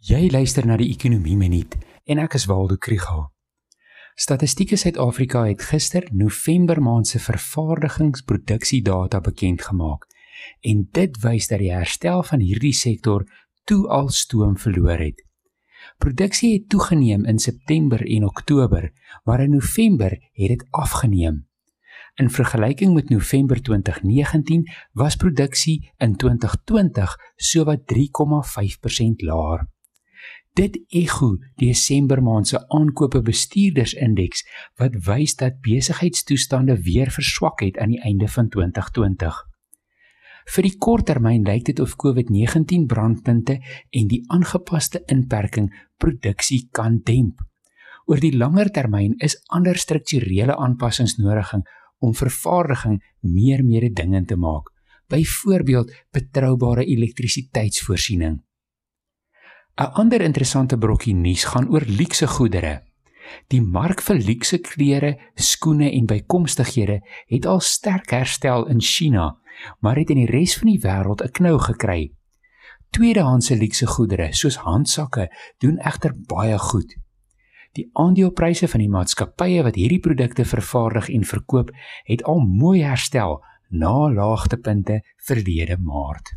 Jy luister na die Ekonomie Minuut en ek is Waldo Krügel. Statistiek Suid-Afrika het gister November maand se vervaardigingsproduksiedata bekend gemaak en dit wys dat die herstel van hierdie sektor toe al stoom verloor het. Produksie het toegeneem in September en Oktober, maar in November het dit afgeneem. In vergelyking met November 2019 was produksie in 2020 sowat 3,5% laer. Dit ego Desember maand se aankope bestuurdersindeks wat wys dat besigheidstoestande weer verswak het aan die einde van 2020. Vir die korttermyn lyk dit of COVID-19 brandpunte en die aangepaste inperking produksie kan demp. Oor die langer termyn is ander strukturele aanpassings nodig om vervaardiging meer mededingend te maak. Byvoorbeeld betroubare elektrisiteitsvoorsiening. 'n Ander interessante brokkie nuus gaan oor luukse goedere. Die mark vir luukse klere, skoene en bykomstighede het al sterk herstel in China, maar het in die res van die wêreld 'n knou gekry. Tweedehandse luukse goedere, soos handsakke, doen egter baie goed. Die aandelepryse van die maatskappye wat hierdie produkte vervaardig en verkoop, het al mooi herstel na laagtepunte verlede Maart.